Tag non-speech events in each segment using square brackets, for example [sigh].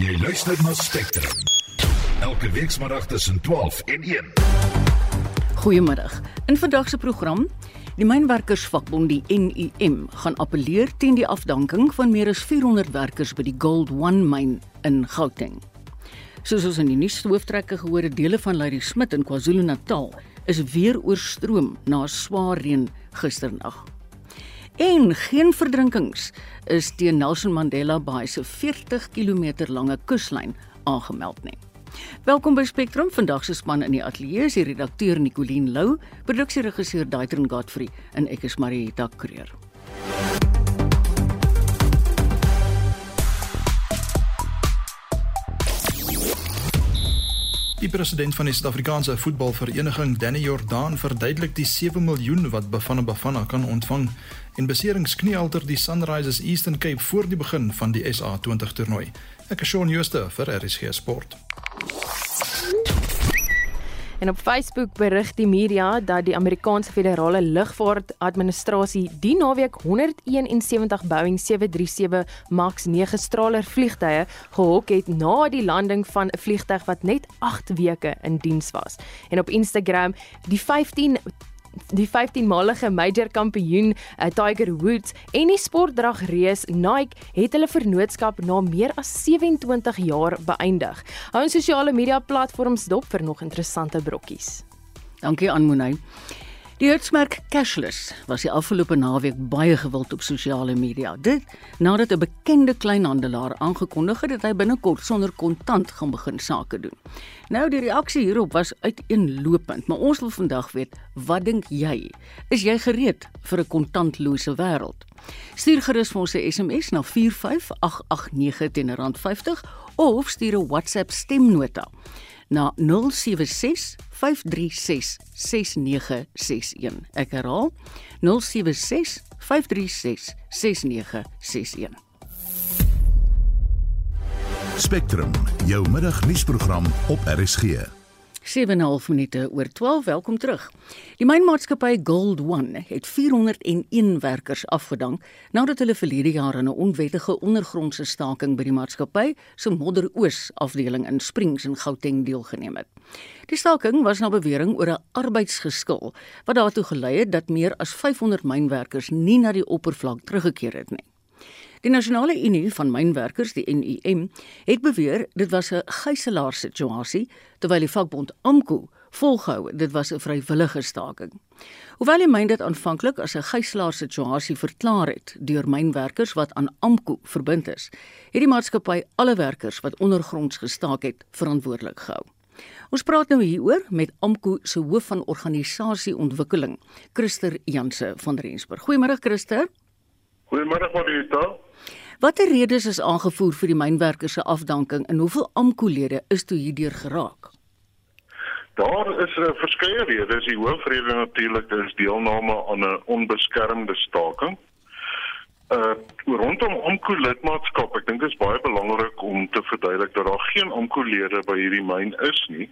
Jy luister na Spectrum. Elke weekmiddag tussen 12 en 1. Goeiemiddag. In vandag se program, die mynwerkersvakbond die NUM gaan appeleer teen die afdanking van meer as 400 werkers by die Gold One myn in Gauteng. Soos ons in die nuus hooftrekke gehoor het, dele van Lady Smith in KwaZulu-Natal is weer oorstroom na swaar reën gisternag. En geen verdrinkings is teen Nelson Mandela Bay se 40 km lange kuslyn aangemeld nie. Welkom by Spectrum. Vandag se span in die ateljee is die redakteur Nicoline Lou, produksieregisseur Daitron Godfrey en ek is Marieta Kreer. Die president van die Suid-Afrikaanse voetbalvereniging, Danny Jordaan, verduidelik die 7 miljoen wat Bafana Bafana kan ontvang en beserings kniehalter die Sunrisers Eastern Cape voor die begin van die SA20 toernooi. Ek is Shaun Schuster vir RSG Sport. En op Facebook berig die media dat die Amerikaanse Federale Lugvaartadministrasie die naweek 171 Boeing 737 MAX 9 straler vliegtye gehok het na die landing van 'n vliegtyg wat net 8 weke in diens was. En op Instagram die 15 die 15-malige major kampioen uh, Tiger Woods en die sportdrag reus Nike het hulle vennootskap na meer as 27 jaar beëindig. Hou ons sosiale media platforms dop vir nog interessante brokkies. Dankie aan Monay. Die hitsmerk cashless was die afgelope naweek baie gewild op sosiale media. Dit nadat 'n bekende kleinhandelaar aangekondig het dat hy binnekort sonder kontant gaan begin sake doen. Nou die reaksie hierop was uiteenlopend, maar ons wil vandag weet, wat dink jy? Is jy gereed vir 'n kontantlose wêreld? Stuur gerus vir ons 'n SMS na 45889 teen R50 of stuur 'n WhatsApp stemnota na 076 536 6961. Ek herhaal 076 536 6961. Spectrum, jou middagnuusprogram op RSG. 7:30 minute oor 12. Welkom terug. Die mynmaatskappy Gold One het 401 werkers afgedank nadat hulle verlede jaar aan 'n onwettige ondergrondse staking by die maatskappy se Modderoos afdeling in Springs in Gauteng deelgeneem het. Die staking was na bewering oor 'n arbeidsgeskil wat daartoe gelei het dat meer as 500 mynwerkers nie na die oppervlak teruggekeer het nie. Die Nasionale Unie van Mynwerkers, die NUM, het beweer dit was 'n gijslaar situasie, terwyl die vakbond AMKU volgehou dit was 'n vrywillige staking. Hoewel die myn dit aanvanklik as 'n gijslaar situasie verklaar het deur mynwerkers wat aan AMKU verbind is, het die maatskappy alle werkers wat ondergronds gestaak het verantwoordelik gehou. Ons praat nou hieroor met AMKU se hoof van organisasieontwikkeling, Christer Janse van Rensburg. Goeiemôre Christer. Goeiemôre Marita. Watter redes is aangevoer vir die mynwerkers se afdanking en hoeveel AMKU-lede is toe hierdeur geraak? Daar is 'n uh, verskeie redes. Die hoofrede natuurlik is deelname aan 'n onbeskermde staking. Uh rondom AMKU lidmaatskap, ek dink dit is baie belangrik om te verduidelik dat daar geen AMKU lede by hierdie myn is nie.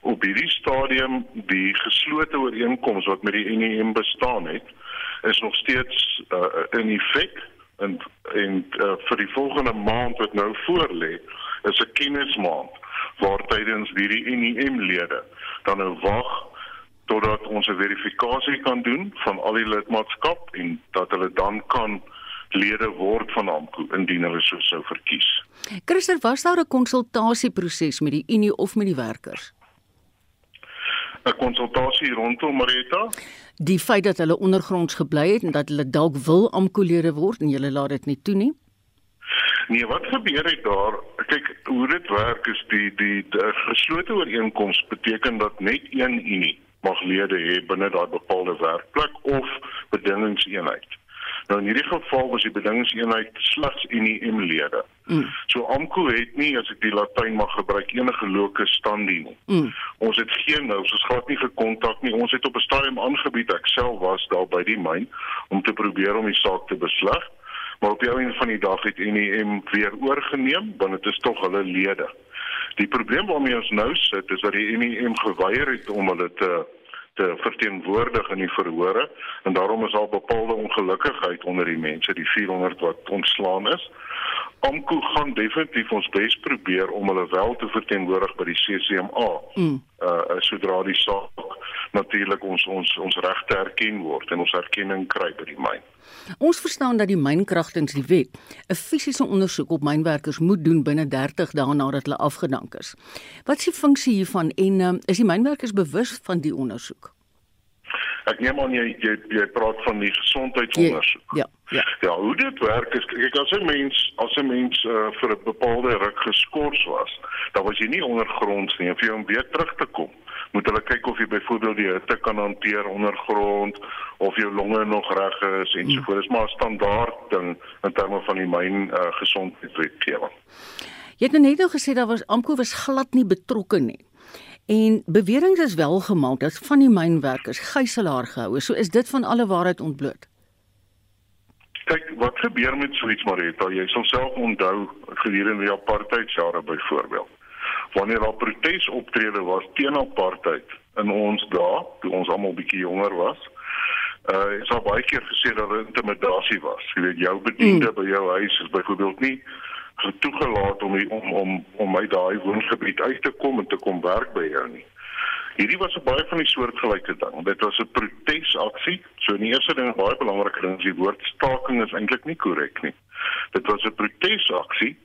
Op hierdie stadium die geslote ooreenkoms wat met die NEM bestaan het, is nog steeds uh, in effek en en uh, vir die volgende maand wat nou voorlê is 'n kennismaand waar tydens hierdie NEM lede dan nou wag totdat ons 'n verifikasie kan doen van al die lidmaatskap en dat hulle dan kan lede word van AMKU indien hulle so sou verkies. Christer, was daar 'n konsultasieproses met die Unie of met die werkers? 'n Konsultasie rondom Marita? die feit dat hulle ondergronds gebly het en dat hulle dalk wil amkolede word en julle laat dit nie toe nie? Nee, wat gebeur het daar? Kyk, hoe dit werk is die die, die geslote ooreenkoms beteken dat net een unie mag lede hê binne daai bepaalde werkplek of bedingingseenheid. Nou in hierdie geval was die bedingingseenheid slegs UNIM lede. Mm. So AMKU het nie as ek die Latyn mag gebruik enige locus standi nie. Mm. Ons het geen nou, ons glad nie gekontak nie. Ons het op 'n stadium aangebied ek self was daar by die myn om te probeer om die saak te besleg. Maar op die einde van die dag het UNIM weer oorgeneem want dit is tog hulle lede. Die probleem waarmee ons nou sit is dat die UNIM geweier het om hulle te te verteenwoordig in die verhore en daarom is daar bepaalde ongelukkigheid onder die mense, die 400 wat ontslaan is. AMKU gaan definitief ons bes probeer om hulle wel te verteenwoordig by die CCMA. Mm. Uh sodra die saak natuurlik ons ons ons regte erken word en ons erkenning kry by die myn. Ons verstaan dat die mynkragtens die wet 'n fisiese ondersoek op mynwerkers moet doen binne 30 dae nadat hulle afgedank is. Wat is die funksie hiervan en um, is die mynwerkers bewus van die ondersoek? Ek neem aan jy jy, jy praat van die gesondheidsondersoek. Ja, ja. Ja, hoe dit werk is kyk as 'n mens as 'n mens uh, vir 'n bepaalde ruk geskort was, dan was jy nie ondergronds nie, vir jou om weer terug te kom. Moet hulle kyk of jy byvoorbeeld die hitte kan hanteer ondergrond of jou longe nog reg is en so voort. Dis maar 'n standaard ding in terme van die myn uh, gesondheidswetgewing. Jy het nou net gesê daar was Amko was glad nie betrokke nie. En beweringe is wel gemaak dat van die mynwerkers gijslaar gehou is. So is dit van alle waarheid ontbloot. Kyk, wat gebeur met so iets Marita? Jy sal self onthou gedurende die apartheidjare byvoorbeeld. Wanneer daar protesoptrede was teen apartheid in ons dae, toe ons almal bietjie jonger was, uh is daar baie keer gesê dat dit intimidasie was. Jy weet jou bediende mm. by jou huis is byvoorbeeld nie toegelaat om om om om my daai woongebied uit te kom en te kom werk by jou nie. Hierdie was 'n baie van die soortgelyke ding. Dit was 'n protesaksie. So die eerste ding baie belangrik ding is die woord staking is eintlik nie korrek nie. Dit was 'n protesaksie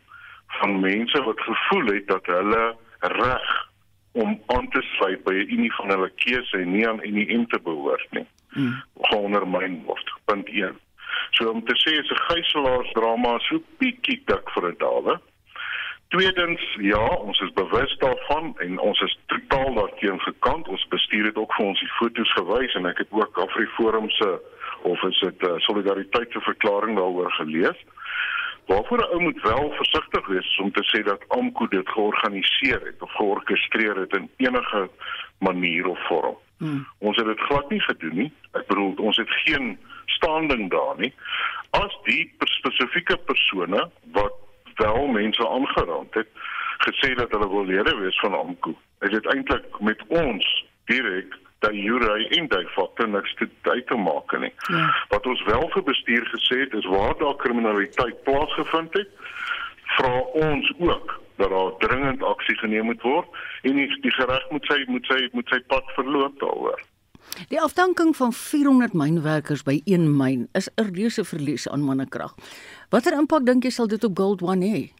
van mense wat gevoel het dat hulle reg om aan te sluit by 'n unie van hulle keuse en nie aan enige in te behoort nie. Hmm. Ondermyn word. Punt 1. So om te sê is 'n gijselaarsdrama so bietjie dik vir 'n dawe. Tweedens, ja, ons is bewus daarvan en ons is totaal daarteen gekant. Ons bestuur het ook vir ons die foto's gewys en ek het ook Afriforum se of is dit 'n uh, solidariteitsverklaring daaroor gelees. Waarvoor 'n ou moet wel versigtig wees om te sê dat AMKU dit georganiseer het of georkestreer het in enige manier of vorm. Hmm. Ons het dit glad nie gedoen nie. Ek bedoel, ons het geen standing daar nie. As die spesifieke persone wat wel mense aangeraak het, gesê dat hulle wil lede wees van AMKU, is dit eintlik met ons direk dat Jurey en daai fakte niks te uit te maak nie. Ja. Wat ons wel vir bestuur gesê het is waar daar kriminaliteit plaasgevind het, vra ons ook dat daar dringend aksie geneem moet word en die, die gereg moet sy moet sy moet sy pad verloop daaroor. Die afdanking van 400 mynwerkers by een myn is 'n reuse verlies aan mannekrag. Watter impak dink jy sal dit op Gold One hê?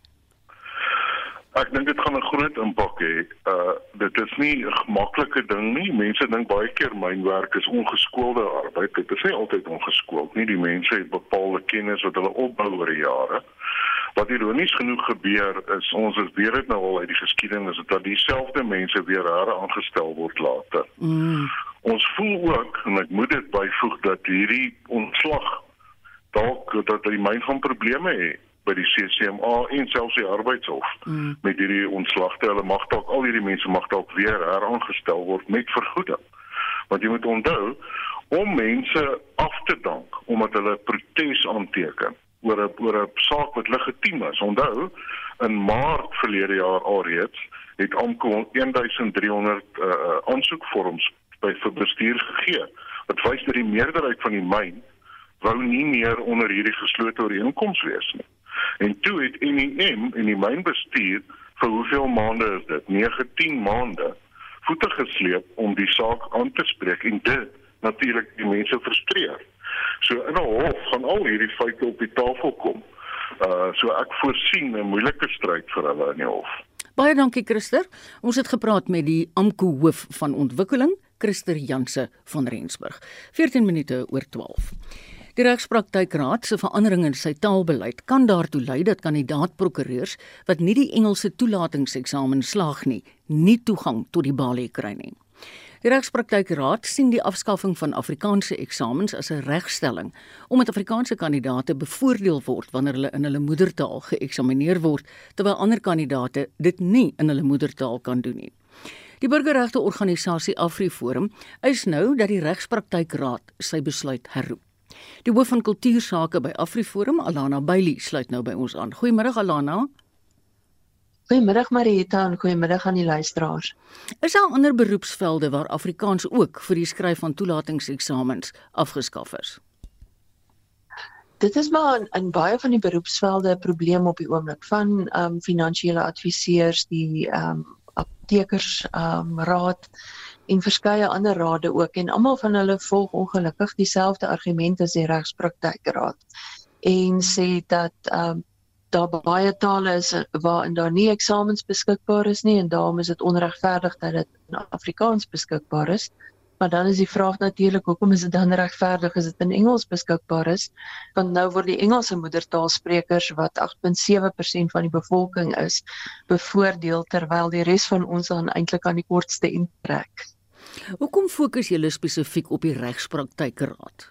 Ek dink dit gaan 'n groot impak hê. Uh dit is nie 'n maklike ding nie. Mense dink baie keer mynwerk is ongeskoolde arbeid. Dit is nie altyd ongeskoold nie. Die mense het bepaalde kennis wat hulle opbou oor jare. Wat ironies genoeg gebeur is ons het weer dit nou al uit die geskiedenis dat dieselfde mense weer herre aangestel word later. Mm. Ons voel ook en ek moet dit byvoeg dat hierdie ontslag dalk dat die myn van probleme het by die CCMA en selfs die arbeidshof mm. met hierdie ontslagte. Hulle mag dalk al hierdie mense mag dalk weer heraangestel word met vergoeding. Want jy moet onthou om mense af te dank omdat hulle protes aanteken oor 'n oor 'n saak wat legitiem is. Onthou in Maart verlede jaar alreeds het AMKO 1300 uh, aansoekvorms by vir bestuur gegee. Wat wys dat die meerderheid van die myn wou nie meer onder hierdie geslote ooreenkoms wees nie. En toe het NEM en die mynbestuur vir hoeveel maande is dit? 19 maande voete gesleep om die saak aan te spreek en dit natuurlik die mense frustreer. So in 'n hof gaan al hierdie feite op die tafel kom. Uh so ek voorsien 'n moeilike stryd vir hulle in die hof. Baie dankie Christer. Ons het gepraat met die AMKU hoof van ontwikkeling, Christer Janse van Rensburg. 14 minute oor 12. Die regspraktijkraad se verandering in sy taalbeleid kan daartoe lei dat kandidaat-prokureurs wat nie die Engelse toelatingseksamen slaag nie, nie toegang tot die balie kry nie. Die regspraktijkraad sien die afskaffing van Afrikaanse eksamens as 'n regstelling omdat Afrikaanse kandidaate bevoordeel word wanneer hulle in hulle moedertaal geëksamineer word terwyl ander kandidaate dit nie in hulle moedertaal kan doen nie. Die burgerregte organisasie AfriForum eis nou dat die regspraktykraad sy besluit herroep. Die hoof van kultuursake by AfriForum, Alana Bailey, sluit nou by ons aan. Goeiemôre Alana. Goeiemôre Marieta en goeiemôre aan die luisteraars. Is daar ander beroepsvelde waar Afrikaans ook vir die skryf van toelatingseksamens afgeskaf is? dit is maar in, in baie van die beroepsvelde 'n probleem op die oomblik van ehm um, finansiële adviseurs, die ehm um, aptekers ehm um, raad en verskeie ander rade ook en almal van hulle volg ongelukkig dieselfde argumente as die regspraktykraad en sê dat ehm um, daar baie tale is waarin daar nie eksamens beskikbaar is nie en daarom is dit onregverdig dat dit in Afrikaans beskikbaar is. Maar dan is die vraag natuurlik hoekom is dit dan regverdig as dit in Engels beskikbaar is? Want nou word die Engelse moedertaalsprekers wat 8.7% van die bevolking is, bevoordeel terwyl die res van ons dan eintlik aan die kortste end trek. Hoekom fokus julle spesifiek op die regspraktykraad?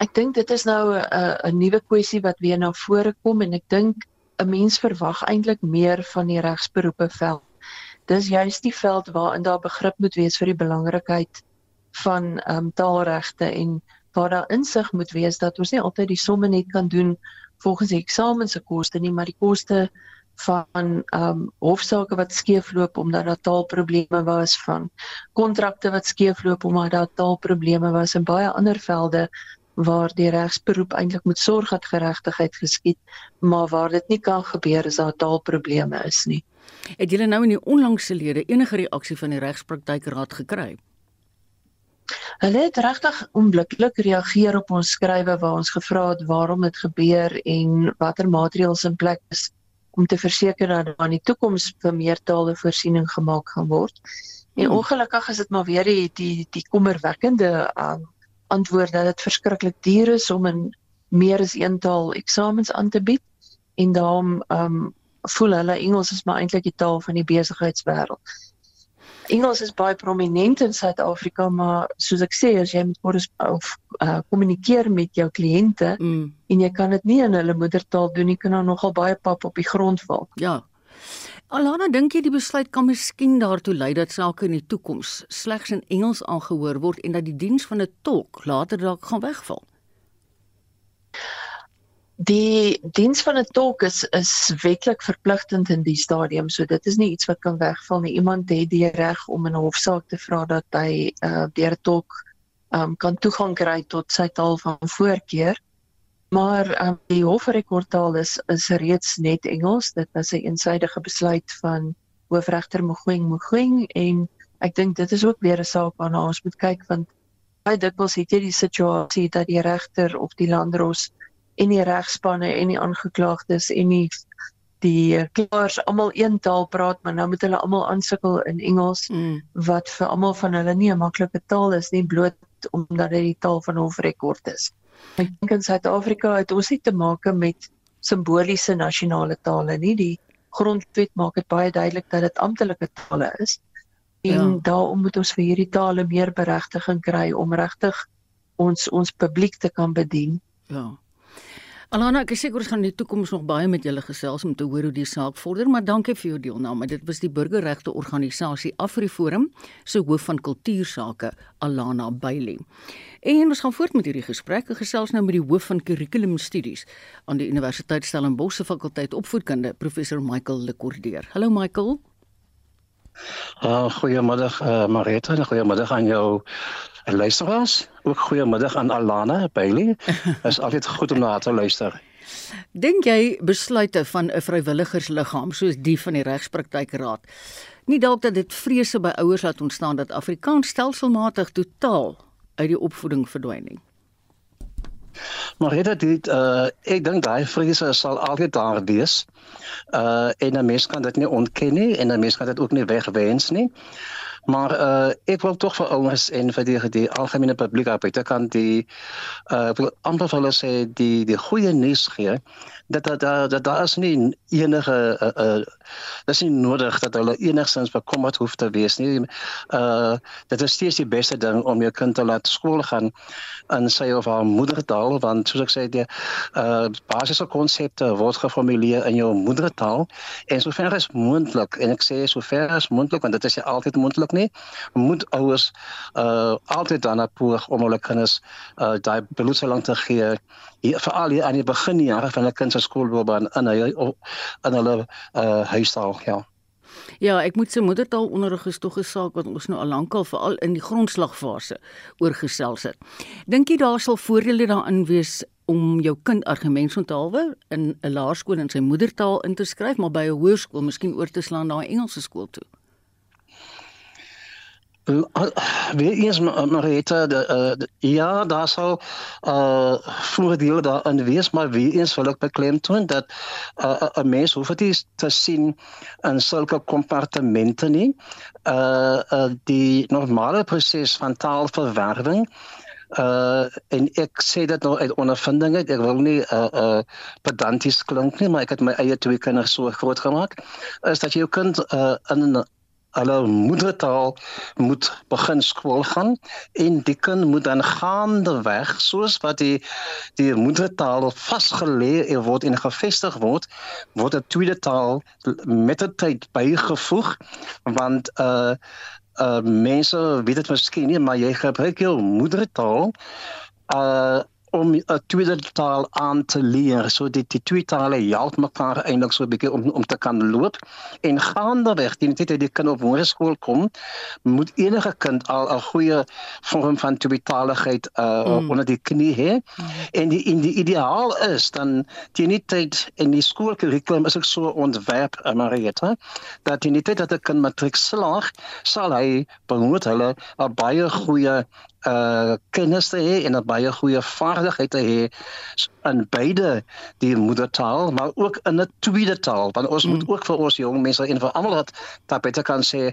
Ek dink dit is nou 'n 'n nuwe kwessie wat weer na vore kom en ek dink 'n mens verwag eintlik meer van die regsberoepe veld dis juist die veld waarin daar begrip moet wees vir die belangrikheid van ehm um, taalregte en waar daar insig moet wees dat ons nie altyd die somme net kan doen volgens die eksamen se koste nie, maar die koste van ehm um, hofsaake wat skeefloop omdat daar taalprobleme was van kontrakte wat skeefloop omdat daar taalprobleme was en baie ander velde waar die regsberoep eintlik moet sorg dat geregtigheid geskied, maar waar dit nie kan gebeur as daar taalprobleme is nie. Het julle nou in die onlangse lede enige reaksie van die regspraktykraad gekry? Hulle het regtig onmiddellik reageer op ons skrywe waar ons gevra het waarom dit gebeur en watter maatreëls in plek is om te verseker dat daar in die toekoms vir meertale voorsiening gemaak gaan word. En hmm. ongelukkig is dit maar weer die die die kommerwekkende um, antwoord dat dit verskriklik duur is om in meer as een taal eksamens aan te bied en daarom um, voel hulle Engels is maar eintlik die taal van die besigheidswêreld. Engels is baie prominent in Suid-Afrika, maar soos ek sê, as jy met kores of uh, kommunikeer met jou kliënte mm. en jy kan dit nie in hulle moedertaal doen nie, kan daar nogal baie pap op die grond val. Ja. Alana, dink jy die besluit kan miskien daartoe lei dat sake in die toekoms slegs in Engels aangehoor word en dat die diens van 'n tolk later dalk gaan wegval? Die diens van 'n tolk is is wetlik verpligtend in die stadium, so dit is nie iets wat kan wegval nie. Iemand het die reg om in 'n hofsaak te vra dat hy uh, deur 'n tolk um, kan toegang kry tot sy taal van voorkeur. Maar um, die hofrekordtaal is is reeds net Engels. Dit was 'n een eensidedige besluit van hoofregter Mogoeng Mogoeng en ek dink dit is ook weer 'n saak waarna ons moet kyk want baie dikwels het jy die situasie dat die regter of die landros en die regspanne en die aangeklaagdes en die die klaars almal een taal praat maar nou moet hulle almal aansukkel in Engels mm. wat vir almal van hulle nie 'n maklike taal is nie bloot omdat dit die taal van hofrekord is. Ek dink in Suid-Afrika het ons nie te maak met simboliese nasionale tale nie. Die grondwet maak dit baie duidelik dat dit amptelike tale is. En ja. daarom moet ons vir hierdie tale meer beregting kry om regtig ons ons publiek te kan bedien. Ja. Alana, ek is seker ons gaan in die toekoms nog baie met julle gesels om te hoor hoe die saak vorder, maar dankie vir jou deelname. Dit was die burgerregte organisasie AfriForum se hoof van kultuursake, Alana Bailey. En ons gaan voort met hierdie gesprek en gesels nou met die hoof van kurrikulumstudies aan die Universiteit Stellenbosch se fakulteit opvoedkunde, professor Michael Lekordeer. Hallo Michael. Uh, goeiemiddag uh, Marita en goeiemiddag aan jou luisteraars. Ook goeiemiddag aan Alana Bailey. [laughs] Is altyd goed om na te luister. Dink jy besluite van 'n vrywilligersliggaam soos die van die regspraktykraad nie dalk dat dit vrese by ouers laat ontstaan dat Afrikaans stelselmatig totaal uit die opvoeding verdwyn nie? Maar dit dit uh ek dink daai vrese sal altyd daar wees. Uh en 'n mens kan dit nie ontken nie en 'n mens kan dit ook nie wegwens nie. Maar uh ek wil tog vir ouers en vir die die algemene publiek op buitekant die uh amper vir hulle sê die die goeie nuus gee dat dat dat, dat daar is nie enige uh, uh dis nie nodig dat hulle enigstens bekommerd hoef te wees nie. Uh dit is steeds die beste ding om jou kind te laat skool gaan in sy of haar moedertaal want soos ek sê die uh basiese konsepte word geformuleer in jou moedertaal en sover as moontlik en ek sê sover as moontlik want dit is altyd moontlik nie moet ouers uh altyd dan poog om hulle kinders uh daai bloedselang te gee hier veral hier aan die beginjare van 'n kind se skoolloopbaan in hy in hulle uh huistaal ja Ja, ek moet sê moedertaal onderrig is tog 'n saak wat ons nou al lankal veral in die grondslagfase oorgesels het. Dink jy daar sal voordele daarin wees om jou kind argumentsonthaalwe in 'n laerskool in sy moedertaal in te skryf, maar by 'n hoërskool miskien oor te slaan na 'n Engelse skool toe? Weer eens Marita de, uh, ja daar sal uh voordele daarin wees maar weer eens wil ek beklemtoon dat 'n uh, 'n mens hoef dit te sien in sulke kompartemente nie. Uh, uh die normale proses van taalverwerwing uh en ek sê dit nou uit ondervinding ek wil nie uh uh pedanties klink nie maar ek het my eie twee kinders so groot gemaak is dat jou kind uh in hulle moedertaal moet begin skool gaan en die kind moet dan gaandeweg soos wat die die moedertaal vasgelê word en gevestig word word 'n tweede taal met die tyd bygevoeg want uh uh mense weet dit miskien nie maar jy gebruik jou moedertaal uh om 'n tweede taal aan te leer. So dit die twee tale help mekaar eintlik so 'n bietjie om om te kan loop en gaandeweg teen die tyd jy kan op hoërskool kom, moet enige kind al 'n goeie vorm van tweetaligheid uh mm. onder die knie hê. Mm. En die in die ideaal is dan teen die tyd in die skoolkurrikulum is ek so ontwerp uh, Marietta dat teen die tyd dat 'n kind matriek slaag, sal hy behoort hulle 'n baie goeie uh kennis te hê en 'n baie goeie vaardigheid te hê in beide die moedertaal maar ook in 'n tweede taal want ons mm. moet ook vir ons jong mense en vir almal wat dat beter kan sê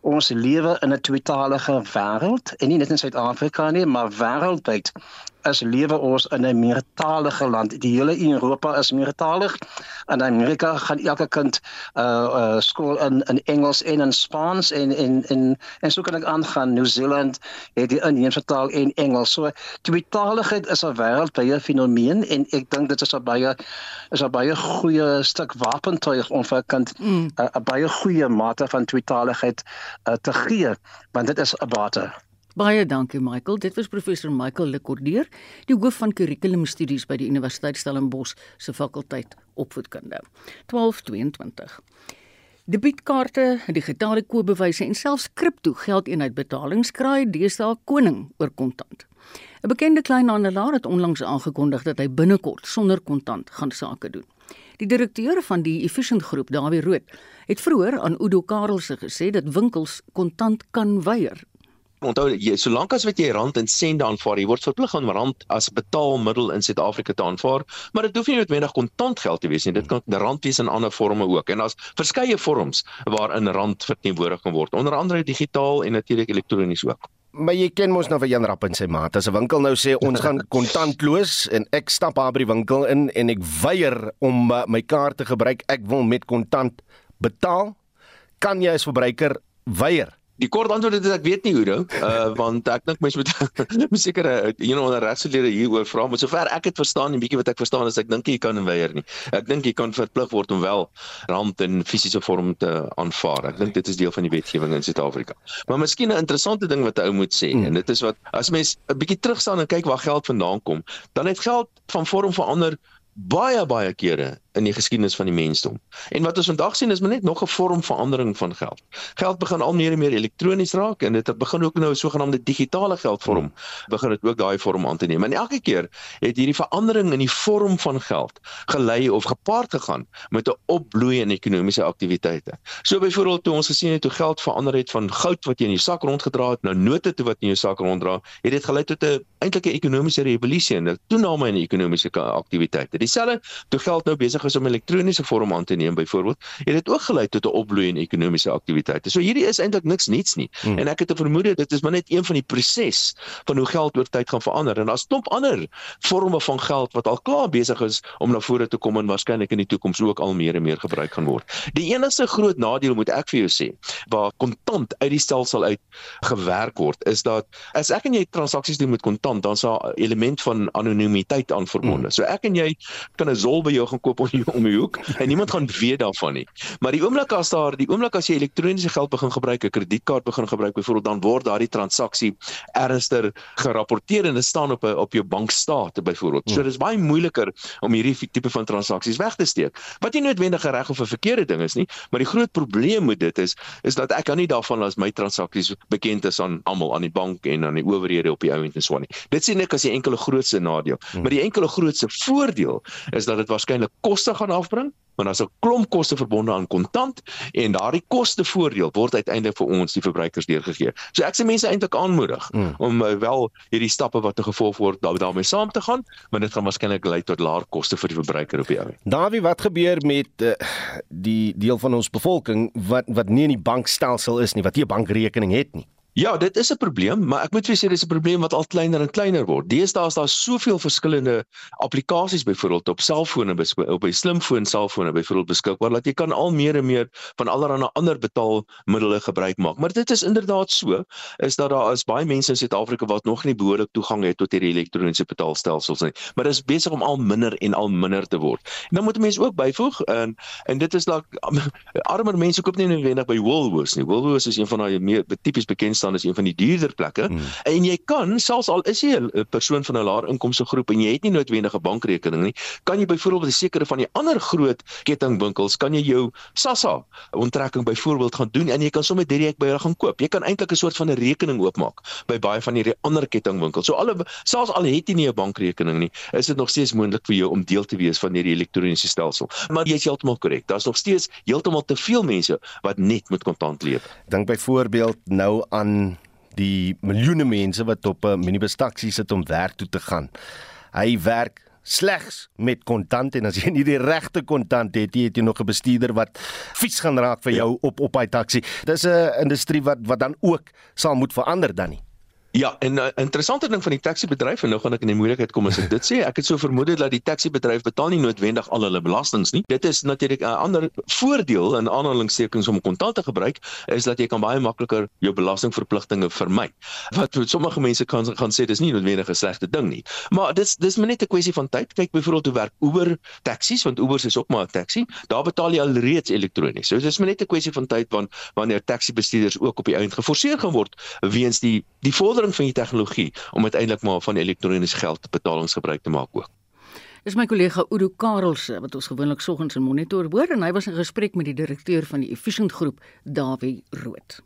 ons lewe in 'n tweetalige wêreld en nie net in Suid-Afrika nie maar wêreldwyd is lewe ons in 'n meertalige land. Die hele Europa is meertalig. In Amerika gaan elke kind uh uh skool in in Engels en in Spaans en en en en so kan ek aangaan. New Zealand het die inheemse taal en Engels. So tweetaligheid is 'n wêreldwye fenomeen en ek dink dit is 'n baie is 'n baie goeie stuk wapentuig om vir 'n kind 'n mm. uh, baie goeie mate van tweetaligheid uh, te gee want dit is 'n bate. Baie dankie Michael. Dit was professor Michael Lekordeer, die hoof van kurrikulumstudies by die Universiteit Stellenbosch se fakulteit opvoedkunde. 1222. Debietkaarte, digitale koopbewyse en selfs kripto-geldeenheidbetalings kraai deesdae koning oor kontant. 'n Bekende kleinhandelaar het onlangs aangekondig dat hy binnekort sonder kontant gaan sake doen. Die direkteur van die Efficient Groep, Dawie Rood, het vroeër aan Udo Karelse gesê dat winkels kontant kan weier onthou jy solank as wat jy rand en sent aanvaar, jy word verplig om rand as betaalmiddel in Suid-Afrika te aanvaar, maar dit hoef nie noodwendig kontant geld te wees nie. Dit kan rand wees in ander forme ook. En daar's verskeie vorms waarin rand verteenwoordig kan word, onder andere digitaal en natuurlik elektronies ook. Maar jy ken mos nou vir Jan Rapp en sy maat. As 'n winkel nou sê ons gaan [laughs] kontantloos en ek stap daar by die winkel in en ek weier om uh, my kaart te gebruik, ek wil met kontant betaal, kan jy as verbruiker weier? Die kort antwoord is ek weet nie hoe nou, uh want ek dink mense moet [laughs] seker you know 'n regselede hieroor vra, maar sover ek het verstaan en bietjie wat ek verstaan is ek dink jy kan weier nie. Ek dink jy kan verplig word om wel rand in fisiese vorm te aanvaar. Ek dink dit is deel van die wetgewing in Suid-Afrika. Maar miskien 'n interessante ding wat 'n ou moet sê hmm. en dit is wat as mens 'n bietjie terugstaan en kyk waar geld vandaan kom, dan het geld van vorm verander baie baie kere in die geskiedenis van die mensdom. En wat ons vandag sien is maar net nog 'n vorm verandering van geld. Geld begin al meer en meer elektronies raak en dit begin ook nou 'n sogenaamde digitale geldvorm begin dit ook daai vorm aan te neem. En elke keer het hierdie verandering in die vorm van geld gelei of gepaard gegaan met 'n opbloei in ekonomiese aktiwiteite. So byvoorbeeld toe ons gesien het hoe geld verander het van goud wat jy in jou sak rondgedra het na note toe wat in jou sak ronddra, het dit gelei tot 'n eintlike ekonomiese revolusie en 'n toename in ekonomiese aktiwiteite. Dieselfde toe geld nou besig is om elektroniese vorm aan te neem byvoorbeeld, het dit ook gelei tot 'n opbloei in ekonomiese aktiwiteite. So hierdie is eintlik niks niets nie. Hmm. En ek het 'n vermoede dit is maar net een van die proses van hoe geld oor tyd gaan verander en daar's klomp ander forme van geld wat al klaar besig is om na vore te kom en waarskynlik in die toekoms ook al meer en meer gebruik gaan word. Die enigste groot nadeel moet ek vir jou sê, waar kontant uit die stelsel uit gewerk word, is dat as ek en jy transaksies doen met kontant, dan is daar 'n element van anonimiteit aan verbonde. Hmm. So ek en jy kan 'n zol by jou gaan koop op die om die hoek en niemand gaan weet daarvan nie. Maar die oomblik as daar die oomblik as jy elektroniese geld begin gebruik, 'n kredietkaart begin gebruik byvoorbeeld, dan word daardie transaksie ernstiger gerapporteer en dit staan op 'n op jou bankstate byvoorbeeld. So dis baie moeiliker om hierdie tipe van transaksies weg te steek. Wat nie noodwendig reg of 'n verkeerde ding is nie, maar die groot probleem met dit is is dat ek kan nie daarvan as my transaksies bekend is aan almal aan die bank en aan die owerhede op die ou end en so aan nie. Dit sien ek as die enkele grootste nadeel. Hmm. Maar die enkele grootste voordeel is dat dit waarskynlik koste gaan afbring want daar's 'n klomp koste verbonde aan kontant en daardie kostevoordeel word uiteindelik vir ons die verbruikers deurgegee. So ek sê mense eintlik aanmoedig mm. om uh, wel hierdie stappe wat te gevolg word daar, daarmee saam te gaan, maar dit gaan waarskynlik lei tot laer koste vir die verbruiker op die ou. Dawie, wat gebeur met uh, die deel van ons bevolking wat wat nie in die bankstelsel is nie, wat nie 'n bankrekening het nie? Ja, dit is 'n probleem, maar ek moet vir sê dis 'n probleem wat al kleiner en kleiner word. Deesdae is daar soveel verskillende applikasies byvoorbeeld op selfone op by slimfoon selfone byvoorbeeld beskikbaar dat jy kan al meer en meer van allerlei ander betaalmiddels gebruik maak. Maar dit is inderdaad so is dat daar is baie mense in Suid-Afrika wat nog nie behoorlik toegang het tot hierdie elektroniese betaalstelsels nie. Maar dit is besig om al minder en al minder te word. En dan moet mense ook byvoeg en en dit is dalk [laughs] armer mense koop nie noodwendig by Woolworths nie. Woolworths is een van daai tipies bekend staan as een van die duurder plekke. Hmm. En jy kan selfs al is jy 'n persoon van 'n laer inkomste groep en jy het nie noodwendig 'n bankrekening nie, kan jy byvoorbeeld 'n sekere van die ander groot kettingwinkels kan jy jou SASSA onttrekking byvoorbeeld gaan doen en jy kan sommer direk by hulle gaan koop. Jy kan eintlik 'n soort van 'n rekening oopmaak by baie van hierdie ander kettingwinkels. So alle selfs al het jy nie 'n bankrekening nie, is dit nog steeds moontlik vir jou om deel te wees van hierdie elektroniese stelsel. Maar jy is heeltemal korrek. Daar's nog steeds heeltemal te veel mense wat net met kontant leef. Dink byvoorbeeld nou aan die miljoene mense wat op 'n minibus-taxi sit om werk toe te gaan. Hy werk slegs met kontant en as jy nie die regte kontant het, het jy nog 'n bestuurder wat vies gaan raak vir jou op op hy taxi. Dis 'n industrie wat wat dan ook sal moet verander dan nie. Ja, en 'n uh, interessante ding van die taxi-bedryf en nou gaan ek in die moeilikheid kom as ek dit sê. Ek het so vermoed dat die taxi-bedryf betaal nie noodwendig al hulle belastings nie. Dit is natuurlik 'n ander voordeel in aanhalingstekens om kontant te gebruik is dat jy kan baie makliker jou belastingverpligtinge vermy. Wat sommige mense kan gaan sê dis nie noodwendig 'n slegte ding nie. Maar dis dis maar net 'n kwessie van tyd. Kyk byvoorbeeld hoe werk Uber taksies want Uber is ook maar 'n taxi. Daar betaal jy al reeds elektronies. So dis maar net 'n kwessie van tyd wanneer taxi-bestuurders ook op die einde geforseer gaan word weens die die vordering verandering van die tegnologie om uiteindelik maar van elektroniese geld betalings gebruik te maak ook. Dis my kollega Udo Karelse wat ons gewoonlik soggens in monitor hoor en hy was in gesprek met die direkteur van die Efficient Groep, Dawie Rood.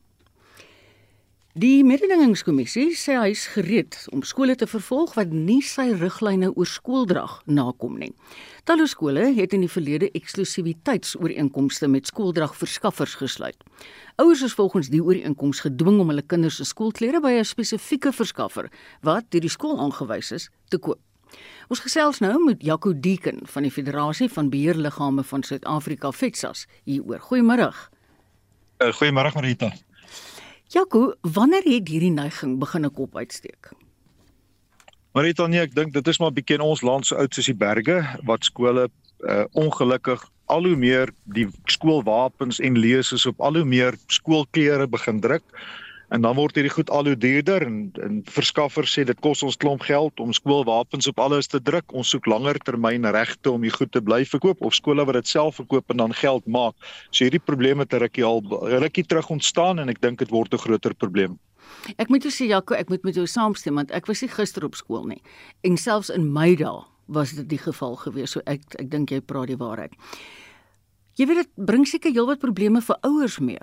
Die mededingingskommissie sê hy is gereed om skole te vervolg wat nie sy riglyne oor skooldrag nakom nie. Talle skole het in die verlede eksklusiwiteitsooreenkomste met skooldragverskaffers gesluit. Ouers is volgens die ooreenkoms gedwing om hulle kinders se skoolklere by 'n spesifieke verskaffer wat deur die skool aangewys is te koop. Ons gesels nou met Jaco Deeken van die Federasie van Beheerliggame van Suid-Afrika FETSAS hieroor. Goeiemôre. Uh, Goeiemôre Marita. Jaco, wanneer het hierdie neiging begin kop uitsteek? Marita, nee, ek dink dit is maar bietjie in ons land so oud soos die berge wat skole uh, ongelukkig al hoe meer die skoolwapens en lesers op al hoe meer skoolklere begin druk en dan word hierdie goed al hoe duurder en en verskaffers sê dit kos ons klomp geld om skoolwapens op alles te druk. Ons soek langer termyn regte om die goed te bly verkoop of skole wat dit self verkoop en dan geld maak. So hierdie probleme het rukkie al rukkie terug ontstaan en ek dink dit word 'n groter probleem. Ek moet jou sê Jaco, ek moet met jou saamstem want ek was nie gister op skool nie. En selfs in my dae was dit die geval gewees. So ek ek dink jy praat die waarheid. Jy weet dit bring seker heelwat probleme vir ouers mee.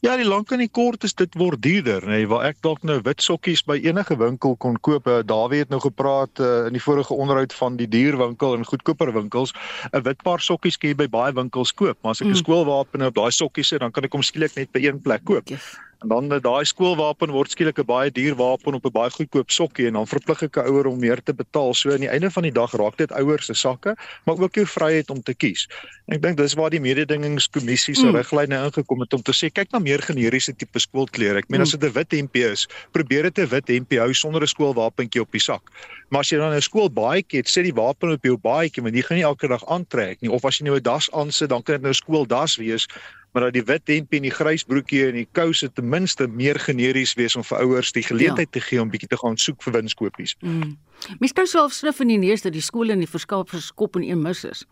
Ja, die lank en die kort is dit word duurder, nê, nee, waar ek dalk nou wit sokkies by enige winkel kon koop. Uh, Dawie het nou gepraat uh, in die vorige onderhoud van die dierwinkel en goedkoper winkels. 'n Wit paar sokkies kan jy by baie winkels koop, maar as ek 'n mm. skoolwapen op daai sokkies het, dan kan ek hom skielik net by een plek koop. Yes. En dan eh, daai skoolwapen word skielik 'n baie duur wapen op 'n baie goedkoop sokkie en dan verplig ek 'n ouer om meer te betaal. So aan die einde van die dag raak dit ouers se sakke, maar ook jou vryheid om te kies. En ek dink dis waar die mededingingskommissie se mm. riglyne ingekom het om te sê kyk na meer generiese tipe skoolklere. Ek meen as mm. dit 'n wit hempie is, probeer dit 'n wit hempie hou sonder 'n skoolwapentjie op die sak. Maar as jy dan 'n skoolbaadjie het, sit die wapen op jou baadjie, want jy gaan nie elke dag aantrek nie. Of as jy nou 'n das aansit, dan kan dit nou 'n skooldas wees, maar dat die wit hempie en die grys broekie en die kouse ten minste meer generies wees om vir ouers die geleentheid ja. te gee om bietjie te gaan soek vir winskoopies. Mm. Mens kan self snif in die neus dat die skole in die verskaffers kop en een mis is.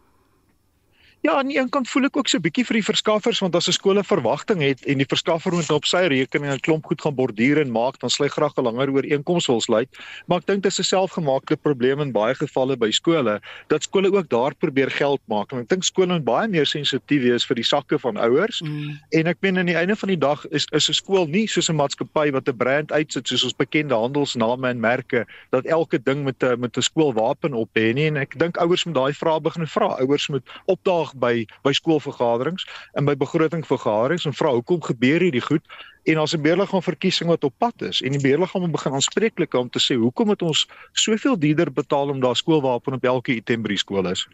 Ja, aan die een kant voel ek ook so 'n bietjie vir die verskaffers want as 'n skool 'n verwagting het en die verskaffer moet op sy rekening 'n klomp goed gaan borduur en maak, dan sal hy graag 'n langer ooreenkoms wil sluit. Maar ek dink dit is 'n selfgemaakte probleem in baie gevalle by skole dat skole ook daar probeer geld maak. En ek dink skole moet baie meer sensitief wees vir die sakke van ouers. Mm. En ek meen aan die einde van die dag is is 'n skool nie soos 'n maatskappy wat 'n brand uitsit soos ons bekende handelsname en merke dat elke ding met 'n met 'n skoolwapen op hê nie. En ek dink ouers moet daai vrae begin vra. Ouers moet opdaag by by skoolvergaderings en by begrotingvergaderings en vra hoekom gebeur hierdie goed en as 'n beheerliggaam verkiesing wat op pad is en die beheerliggaam begin aanspreeklik om te sê hoekom het ons soveel duurder betaal om daar skoolwapen op elke item by die skool is.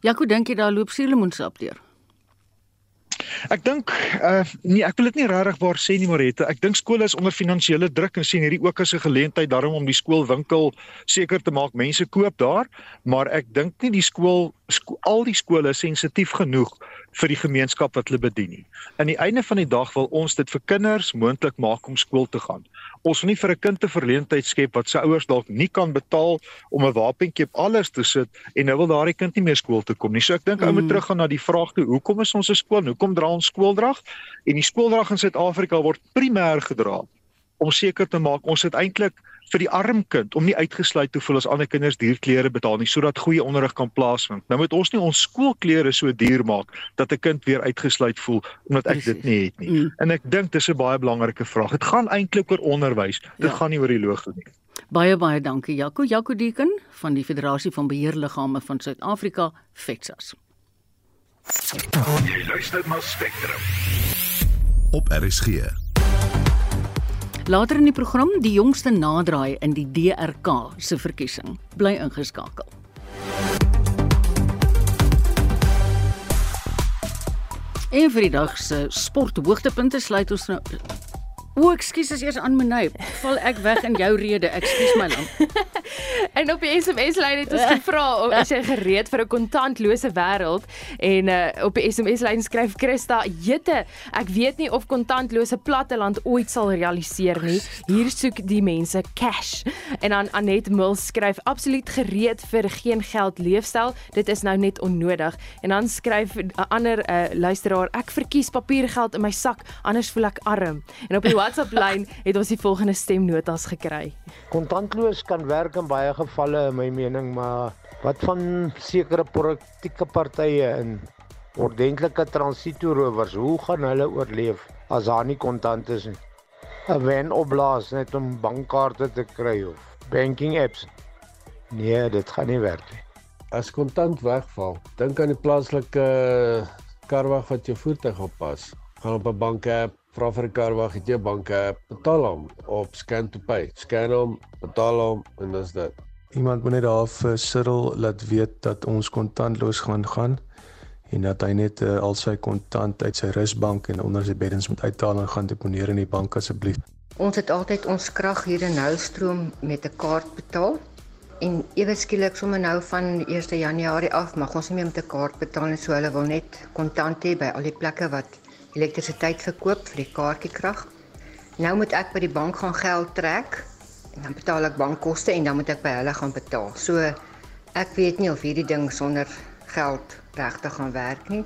Jaco dink jy daar loop suurlemoensap deur? Ek dink uh nee, ek wil dit nie regtig waar sê nie Marette. Ek dink skole is onder finansiële druk en sien hierdie ook as 'n geleentheid daarom om die skoolwinkel seker te maak mense koop daar, maar ek dink nie die skool sko al die skole is sensitief genoeg vir die gemeenskap wat hulle bedien nie. Aan die einde van die dag wil ons dit vir kinders moontlik maak om skool te gaan ons wil nie vir 'n kind 'n verleentheid skep wat sy ouers dalk nie kan betaal om 'n wapentjie op alles te sit en nou wil daardie kind nie meer skool toe kom nie. So ek dink mm. ou moet mm. teruggaan na die vraag toe, hoekom is ons 'n skool? Hoekom dra ons skooldrag? En die skooldrag in Suid-Afrika word primêr gedra om seker te maak ons het eintlik vir die arm kind om nie uitgesluit te voel as ander kinders duur klere betaal nie sodat goeie onderrig kan plaasvind. Nou moet ons nie ons skoolklere so duur maak dat 'n kind weer uitgesluit voel omdat ek dit nie het nie. Mm. En ek dink dis 'n baie belangrike vraag. Dit gaan eintlik oor onderwys. Dit ja. gaan nie oor die logo nie. Baie baie dankie Jaco Jaco Deken van die Federasie van Beheerliggame van Suid-Afrika, FETSAS. Jy luister na Spectrum. Op RSG. Later in die program die jongste nadraai in die DRK se verkiesing. Bly ingeskakel. En vir die dag se sporthoogtepunte sluit ons nou O, ekskuus as eers aan Menay. Val ek weg in jou rede. Ekskuus my land. [laughs] en op die SMS lyn het ons gevra of as jy gereed vir 'n kontantlose wêreld en uh, op die SMS lyn skryf Christa: "Jette, ek weet nie of kontantlose platteland ooit sal realiseer nie. Hier soek die mense cash." En dan Anet Mills skryf: "Absoluut gereed vir geen geld leefstyl. Dit is nou net onnodig." En dan skryf 'n ander uh, luisteraar: "Ek verkies papiergeld in my sak, anders voel ek arm." En op die WhatsApp lyn het ons die volgende stemnotas gekry. Kontantloos kan werk in baie gevalle in my mening, maar wat van sekere politieke partye in ordentlike transitoerowers, hoe gaan hulle oorleef as daar nie kontant is nie? 'n Wen opblaas net om bankkaarte te kry of banking apps. Nee, dit gaan nie werk nie. As kontant wegval, dink aan die plaaslike karwag wat jou voertuig oppas. Gaan op 'n bank app vra vir 'n kar wag, het jy 'n bank app, betaal hom op scan to pay. Scan hom, betaal hom en dis dit. Iemand moet net daar vir Cyril laat weet dat ons kontantloos gaan gaan en dat hy net uh, al sy kontant uit sy rusbank en onder sy beddens moet uithaal en gaan deponeer in die bank asseblief. Ons het altyd ons krag hier in Noustroom met 'n kaart betaal. En ewe skielik sommer nou van 1 Januarie af mag ons nie meer met 'n kaart betaal nie, so hulle wil net kontant hê by al die plekke wat elektrisiteit verkoop vir die kaartjiekrag. Nou moet ek by die bank gaan geld trek en dan betaal ek bankkoste en dan moet ek by hulle gaan betaal. So ek weet nie of hierdie ding sonder geld regtig gaan werk nie.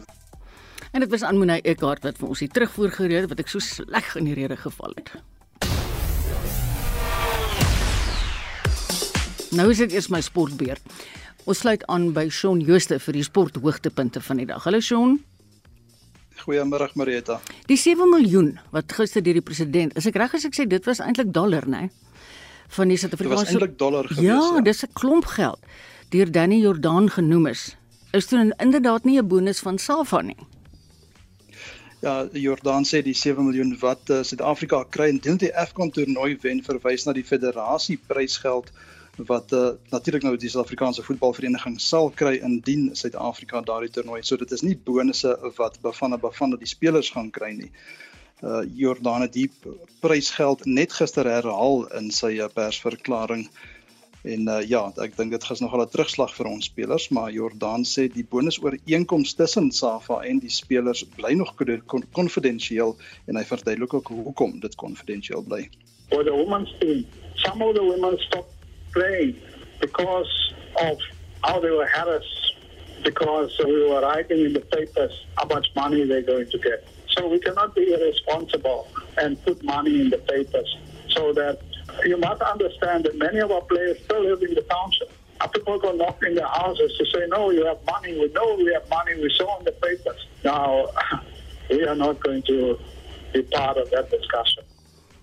En dit was Anmonie Eckart wat vir ons die terugvoer gereed wat ek so sleg in die rede geval het. Nou is dit eers my sportbeurt. Ons sluit aan by Shaun Jooste vir die sporthoogtepunte van die dag. Hallo Shaun. Goeiemôre Marita. Die 7 miljoen wat gister deur die president, is ek reg as ek sê dit was eintlik dollar, né? Van die Suid-Afrikaanse Dit was eintlik dollar gewees. Ja, ja. dis 'n klomp geld. Deur Danny Jordaan genoem is. Is dit inderdaad nie 'n bonus van SAFA nie? Ja, Jordaan sê die 7 miljoen wat uh, Suid-Afrika kry indien die AFCON toernooi wen verwys na die federasie prysgeld wat uh, natuurlik nou die Suid-Afrikaanse voetbalvereniging sal kry indien Suid-Afrika daardie toernooi. So dit is nie bonusse wat Bafana Bafana die spelers gaan kry nie. Uh Jordan het die prysgeld net gister herhaal in sy uh, persverklaring En uh, ja, ek dink dit gaan nogal 'n terugslag vir ons spelers, maar Jordan sê die bonusooreenkoms tussen SAFA en die spelers bly nog konfidensieel en hy verduidelik ook hoekom dit konfidensieel bly. For the women's team, some of the women stopped playing because of how they were harassed because we were writing in the papers how much money they're going to get. So we cannot be irresponsible and put money in the papers. So that you must understand that many of our players still live in the township. And people go knock in their houses to say, no, you have money. We know we have money. We saw in the papers. Now, [laughs] we are not going to be part of that discussion.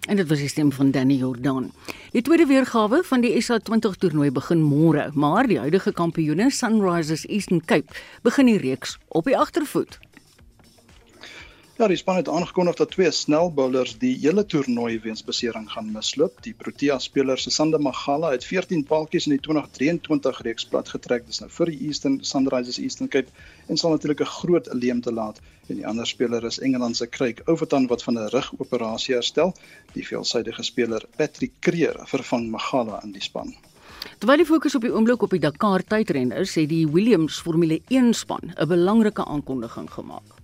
En dit was die stem van Danny Jordan. Die tweede weergawe van die SA20 toernooi begin môre, maar die huidige kampioene Sunrisers Eastern Cape begin die reeks op die agtervoet. Ja, die span het aangekondig dat twee snelbowlers die hele toernooi weens besering gaan misloop. Die Protea speler Sesanda Magala het 14 paaltjies in die 2023 reeks plat getrek. Dis nou vir die Eastern Sunrisers Eastern Cape en sal natuurlik 'n groot leemte laat. En die ander speler is Engeland se Craig Overton wat van 'n rugoperasie herstel. Die veelsidige speler Patrick Creer vervang Magala in die span. Terwyl die fokus op die oomblik op die Dakar tydren is, het die Williams Formule 1 span 'n belangrike aankondiging gemaak.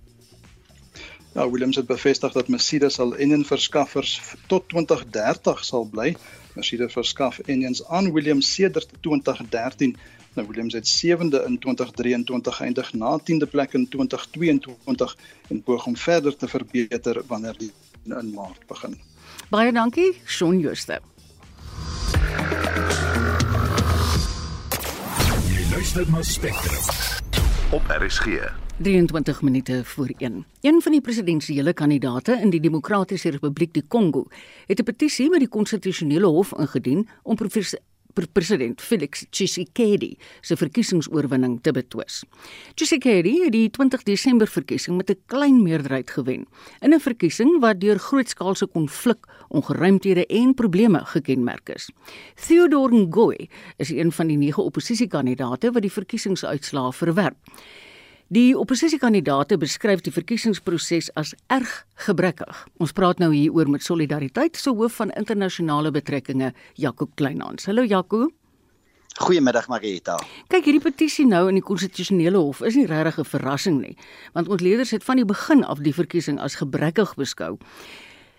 Ja, Williams het bevestig dat Mercedes al enjin verskaffers tot 2030 sal bly. Mercedes verskaf enjins aan Williams sedert 2013. Nou Williams het 7de in 2023 geëindig na 10de plek in 2022 en poog om verder te verbeter wanneer die in Maart begin. Baie dankie, Shaun Jooste. Jy luister na Spectrum op RSG. 23 minute voor 1. Een van die presidentsiële kandidaate in die Demokratiese Republiek die Kongo het 'n petisie by die konstitusionele hof ingedien om president Felix Tshisekedi se verkiesingsoorwinning te betwis. Tshisekedi het die 20 Desember verkiesing met 'n klein meerderheid gewen in 'n verkiesing wat deur grootskaalse konflik, ongeruimthede en probleme gekenmerk is. Theodore Ngoy is een van die nege oppositiekandidaate wat die verkiesingsuitslae verwerp. Die oppositiekandidaate beskryf die verkiesingsproses as erg gebrekkig. Ons praat nou hier oor met solidariteit se hoof van internasionale betrekkinge, Jaco Kleinhans. Hallo Jaco. Goeiemiddag Marita. Kyk, hierdie petisie nou in die konstitusionele hof is nie regtig 'n verrassing nie, want ons leerders het van die begin af die verkiesing as gebrekkig beskou.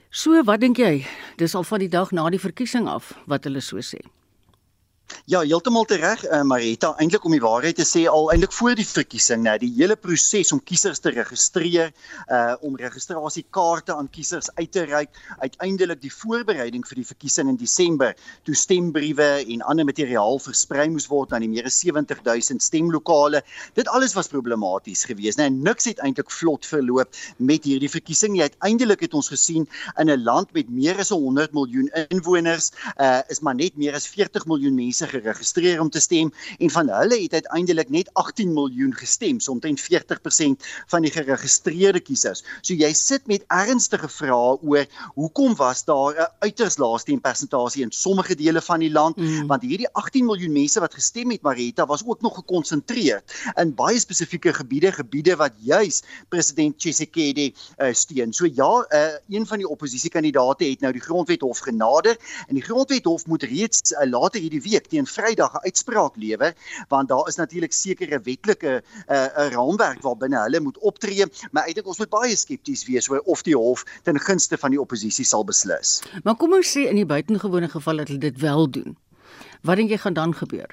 So, wat dink jy? Dis al van die dag na die verkiesing af wat hulle so sê. Ja, heeltemal reg, uh, Marita. Eintlik om die waarheid te sê, al eintlik voor die verkiesing, nou, die hele proses om kiesers te registreer, uh om registrasiekaarte aan kiesers uit te reik, uiteindelik die voorbereiding vir die verkiesing in Desember, toe stembriewe en ander materiaal versprei moes word aan die meer as 70000 stemlokale. Dit alles was problematies geweest? Nou, niks het eintlik vlot verloop met hierdie verkiesing nie. Uiteindelik het ons gesien in 'n land met meer as 100 miljoen inwoners, uh is maar net meer as 40 miljoen mense mense geregistreer om te stem en van hulle het uiteindelik net 18 miljoen gestem, omtrent 40% van die geregistreerde kiesers. So jy sit met ernstige vrae oor hoekom was daar 'n uiters lae stempersentasie in sommige dele van die land mm. want hierdie 18 miljoen mense wat gestem het Marita was ook nog gekonsentreer in baie spesifieke gebiede, gebiede wat juis president Tshisekedi uh, steun. So ja, uh, een van die oppositiekandidaate het nou die grondwet hof genader en die grondwet hof moet reeds uh, later hierdie week teen Vrydag 'n uitspraak lewer want daar is natuurlik sekere wetlike 'n uh, 'n raamwerk waarbinne hulle moet optree maar ek dink ons moet baie skepties wees oor of die hof ten gunste van die oppositie sal beslis. Maar kom ons sê in die buitengewone geval dat hulle dit wel doen. Wat dink jy gaan dan gebeur?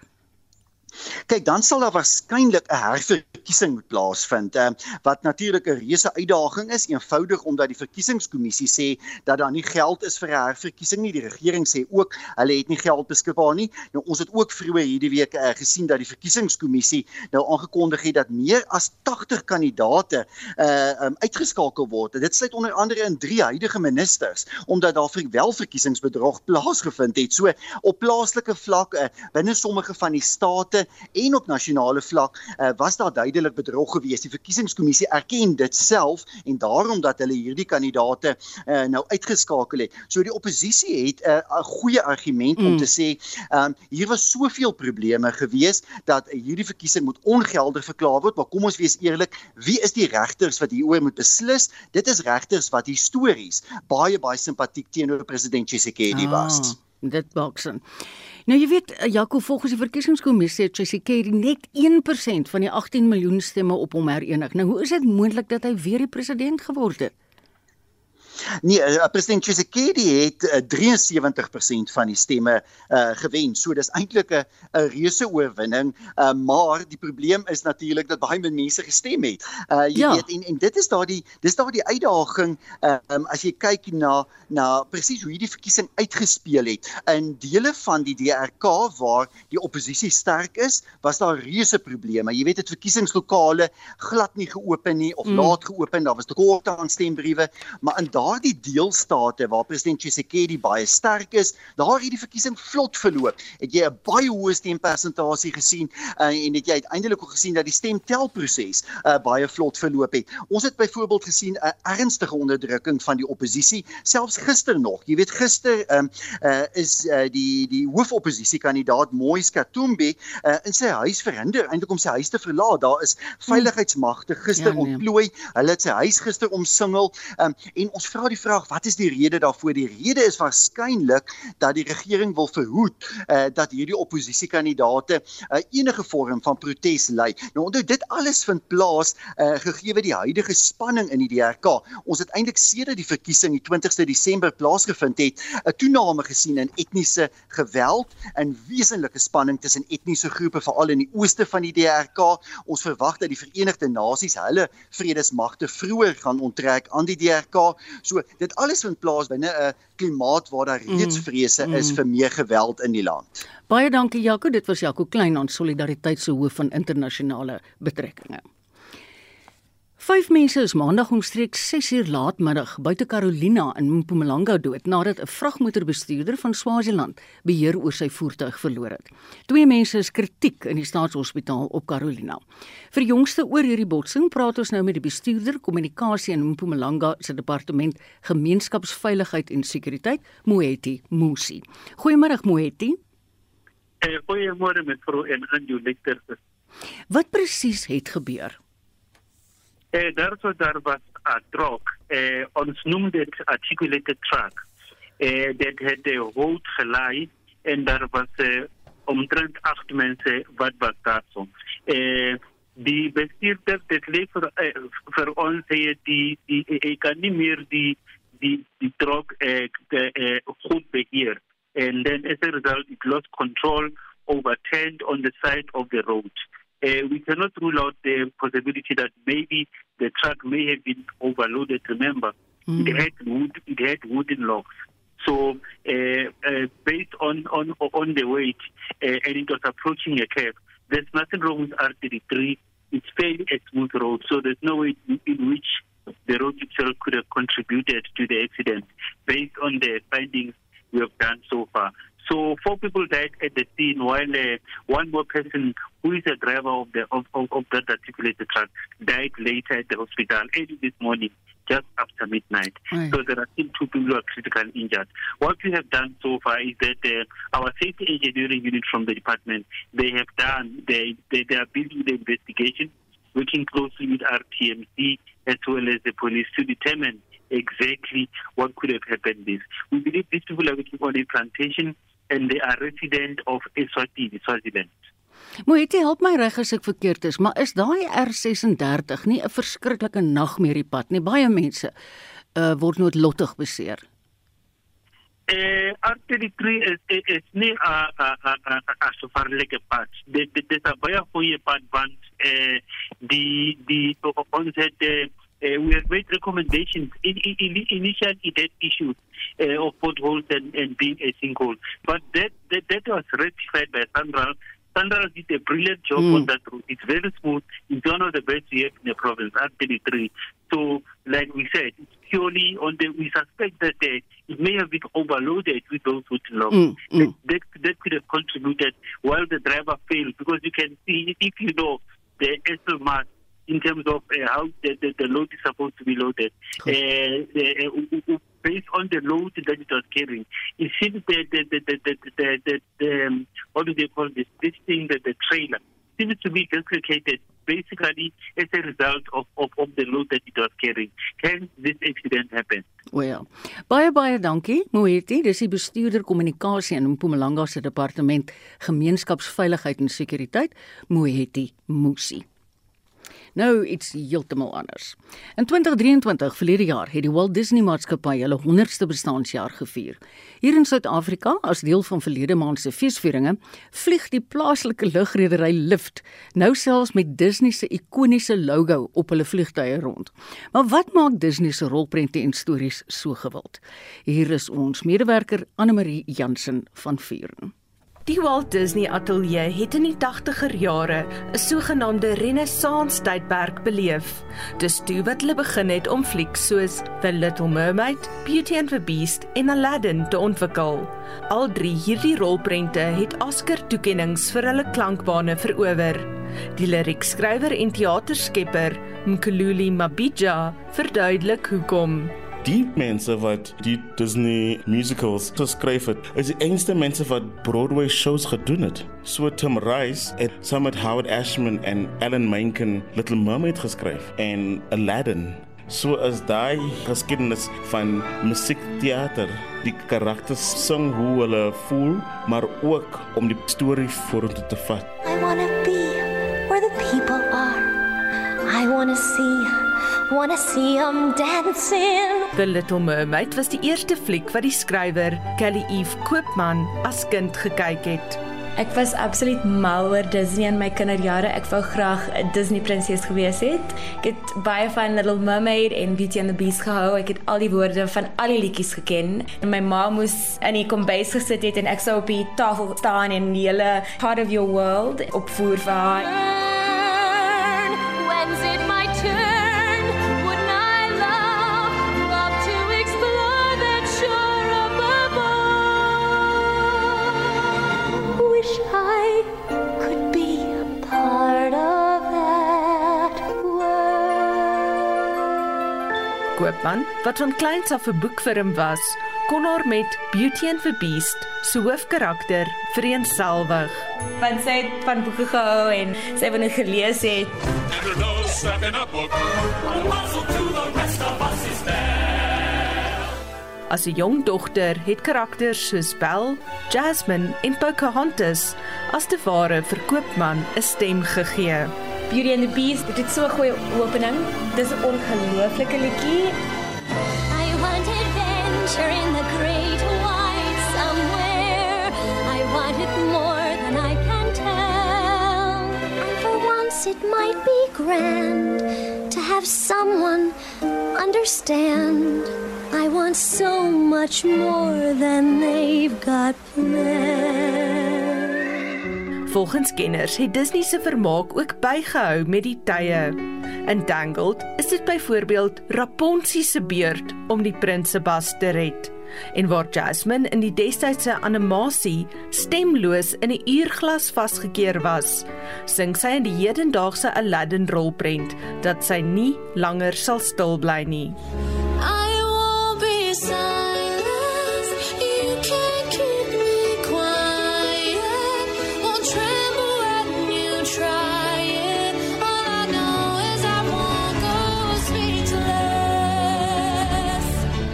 Kyk, dan sal daar waarskynlik 'n herverkiesing moet plaasvind, eh, wat natuurlik 'n reuse uitdaging is, eenvoudig omdat die verkiesingskommissie sê dat daar nie geld is vir 'n herverkiesing nie. Die regering sê ook hulle het nie geld beskikbaar nie. Nou ons het ook vroeër hierdie week uh, gesien dat die verkiesingskommissie nou aangekondig het dat meer as 80 kandidaate uh um, uitgeskakel word. Dit sluit onder andere in drie huidige ministers omdat daar vir welverkiesingsbedrog plaasgevind het. So op plaaslike vlak uh, binne sommige van die state en op nasionale vlak uh, was daar duidelik bedrog gewees. Die verkiesingskommissie erken dit self en daarom dat hulle hierdie kandidaate uh, nou uitgeskakel het. So die oppositie het eh, 'n uh, goeie argument mm. om te sê, um, hier was soveel probleme gewees dat hierdie verkiesing moet ongeldig verklaar word. Maar kom ons wees eerlik, wie is die regters wat hieroor moet beslis? Dit is regters wat histories baie baie simpatiek teenoor president Tshisekedi was. Ah. Dit baksin. Nou jy weet eh, Jaco volgens die verkiesingskommissie het Tshisekedi net 1% van die 18 miljoen stemme op hom herenig. Nou hoe is dit moontlik dat hy weer die president geword het? Nee, uh, president Tshisekedi het uh, 73% van die stemme uh, gewen. So dis eintlik 'n 'n reuse oorwinning, uh, maar die probleem is natuurlik dat baie min mense gestem het. Uh jy ja. weet en en dit is daardie dis daardie uitdaging um, as jy kyk na na presies hoe hierdie verkiesing uitgespeel het. In dele van die DRK waar die oppositie sterk is, was daar reuse probleme. Jy weet dit verkiesingslokale glad nie geopen nie of mm. laat geopen, daar was tekorte aan stembriewe, maar in daardie deelstate waar president Tshisekedi baie sterk is, daar het die verkiesing vlot verloop. Het jy 'n baie hoë stempersentasie gesien uh, en het jy uiteindelik ook gesien dat die stemtelproses uh, baie vlot verloop het. Ons het byvoorbeeld gesien 'n uh, ernstige onderdrukking van die oppositie selfs gister nog. Jy weet gister um, uh, is uh, die die hoofoppositiekandidaat Moise Katumbi uh, in sy huis verhinder eintlik om sy huis te verlaat. Daar is veiligheidsmagte gister ja, nee. ontplooi. Hulle het sy huis gister omsingel um, en ons vra die vraag wat is die rede daarvoor? Die rede is waarskynlik dat die regering wil verhoed uh, dat hierdie oppositiekandidaate uh, enige vorm van protes lei. Nou onthou dit alles vind plaas uh, gegee die huidige spanning in die DRK. Ons het eintlik sedert die verkiesing die 20ste Desember plaasgevind het 'n toename gesien in etniese geweld en wesenlike spanning tussen etniese groepe veral in die ooste van die DRK. Ons verwag dat die Verenigde Nasies hulle vredesmagte vroeër gaan onttrek aan die DRK. So dit alles vind plaas binne 'n klimaat waar daar reeds mm, vrese mm. is vir meer geweld in die land. Baie dankie Jaco, dit was Jaco Klein aan Solidariteit se hoof van internasionale betrekkinge. Vyf mense is maandag omstreeks 6uur laatmiddag buite Carolina in Mpumalanga dood nadat 'n vragmotorbestuurder van Swaziland beheer oor sy voertuig verloor het. Twee mense is kritiek in die staatshospitaal op Carolina. Vir jongste oor hierdie botsing praat ons nou met die bestuurder kommunikasie in Mpumalanga se departement gemeenskapsveiligheid en sekuriteit, Moeti Musi. Goeiemôre Moeti. Eh, goeiemôre met vrou en Anju Lecter. Wat presies het gebeur? Uh, daar was daar was 'n truck, uh, ons noem dit articulated truck, uh, that had a rood gelei en daar was uh, omtrent acht mense wat was daar so. Uh, die bestuurder dit leef vir, uh, vir ons sê die die ek kan nie meer die die die truck uh, de, uh, goed beheer and then as a result it lost control overturned on the side of the road. Uh, we cannot rule out the possibility that maybe the truck may have been overloaded. Remember, mm. it had wood, it had wooden logs. So, uh, uh, based on, on on the weight, uh, and it was approaching a curve. There's nothing wrong with R33. It's fairly a smooth road, so there's no way in which the road itself could have contributed to the accident, based on the findings we have done so far. So four people died at the scene, while uh, one more person, who is a driver of the of, of, of that articulated truck, died later at the hospital early this morning, just after midnight. Right. So there are still two people who are critically injured. What we have done so far is that uh, our safety engineering unit from the department, they have done, they, they, they are busy with the investigation, working closely with RTMC as well as the police to determine exactly what could have happened this. We believe these people are working on a plantation and they are resident of Eswatini, Swaziland. Moet jy help my reg as ek verkeerd is, maar is daai R36 nie 'n verskriklike nagmerrie pad nie? Baie mense uh word noodlottig beseer. Eh uh, R33 is is, is nie 'n 'n 'n 'n sofarlike pad. Dit dit is 'n baie goeie pad want eh uh, die die ons het uh, uh, we have made recommendations. In, in, in, initially, it had issues uh, of potholes and, and being a sinkhole, but that, that that was rectified by Sandra. Sandra did a brilliant job mm. on that route. It's very smooth. It's one of the best we have in the province, R33. So, like we said, it's purely on the, we suspect that uh, it may have been overloaded with those who logs. Mm, mm. That, that, that could have contributed while the driver failed because you can see, if you know, the SL mass in terms of uh, how the, the, the, load is supposed to be loaded. Cool. Uh, uh, based on the load that it was carrying, it seems that the, the, the, the, the, the, the um, what do they call this? This thing, that the trailer seems to be dislocated basically as a result of, of, of the load that it was carrying. Hence, this accident happened. Well, baie baie dankie. Moeti, dis die bestuurder kommunikasie in Mpumalanga se departement gemeenskapsveiligheid en sekuriteit, Moeti Musi. Nou iets heeltemal anders. In 2023 verlede jaar het die Walt Disney Maatskappy hulle 100ste bestaanjaar gevier. Hier in Suid-Afrika, as deel van verlede maand se feesvieringe, vlieg die plaaslike lugredery Lift nou selfs met Disney se ikoniese logo op hulle vliegtuie rond. Maar wat maak Disney se rolprente en stories so gewild? Hier is ons medewerker Anne Marie Jansen van Vuren. Die Walt Disney Atelier het in die 80er jare 'n sogenaamde renessans tydperk beleef. Dis toe wat hulle begin het om flieks soos The Little Mermaid, Beauty and the Beast en Aladdin te ontwikkel. Al drie hierdie rolprente het Oscar-toekenninge vir hulle klankbane verower. Die liriekskrywer en teaterskepper Mkhululi Mabija verduidelik hoekom. Die mense wat die Disney musicals geskryf het, is die enigste mense wat Broadway shows gedoen het. So Tim Rice het saam met Howard Ashman en Alan Menken Little Mermaid geskryf en Aladdin. So as daai geskiedenis van musiekteater, die karakters sing hoe hulle voel, maar ook om die storie vorentoe te vat. I want to be where the people are. I want to see Wanna see them dancing. The Little Mermaid was die eerste fliek wat die skrywer Kelly Eve Koopman as kind gekyk het. Ek was absoluut mal oor Disney in my kinderjare. Ek wou graag 'n Disney prinses gewees het. Ek het baie van Little Mermaid en Beauty and the Beast gehou. Ek het al die woorde van al die liedjies geken. En my ma moes in die kombuis gesit het en ek sou op die tafel staan en die hele Part of Your World opvoer vir haar. Koopman, wat van kleins af 'n boekfirm was, kon haar met Beauty and the Beast se hoofkarakter vereenselwig. Want sy het van boeke gehou en sy het dit gelees het. As 'n jong dogter het karakters soos Belle, Jasmine en Pocahontas as te ware vir Koopman 'n stem gegee. Beauty and the Beast, dit het so 'n goeie opening. Dis 'n ongelooflike liedjie. I want adventure in the great wide somewhere. I want it more than I can tell. And for once it might be grand to have someone understand. I want so much more than they've got planned. Volgens kenners het Disney se vermaak ook bygehou met die tye. In Tangled is dit byvoorbeeld Rapunzel se beurt om die prins se bas te red. En waar Jasmine in die destydse animasie stemloos in 'n uurglas vasgekeer was, sing sy in die hedendaagse Aladdin rolprent dat sy nie langer sal stil bly nie.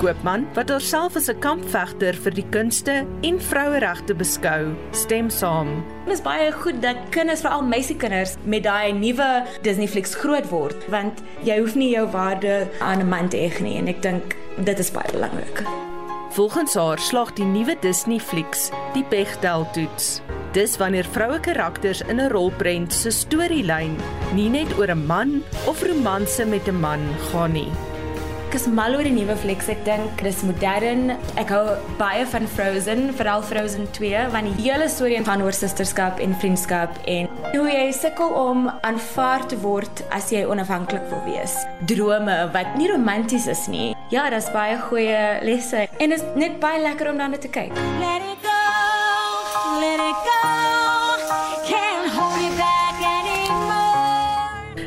Koopman, wat haarself as 'n kampvegter vir die kunste en vroueregte beskou, stem saam. Dit is baie goed dat kinders, veral meisiekinders, met daai nuwe Disney flieks groot word, want jy hoef nie jou waarde aan 'n man te eeg nie en ek dink dit is baie belangrik. Volgens haar slag die nuwe Disney flieks die Bechdel toets. Dis wanneer vroue karakters in 'n rolprent se storielyn nie net oor 'n man of romanse met 'n man gaan nie is mal oor die nuwe flieks. Ek dink dis modern. Ek hou baie van Frozen, veral Frozen 2, want die hele storie van oor susterskap en vriendskap en hoe jy sukkel om aanvaar te word as jy onafhanklik wil wees. Drome wat nie romanties is nie. Ja, dis baie goeie lesse en dit is net baie lekker om daarna te kyk. Let it go. Let it go.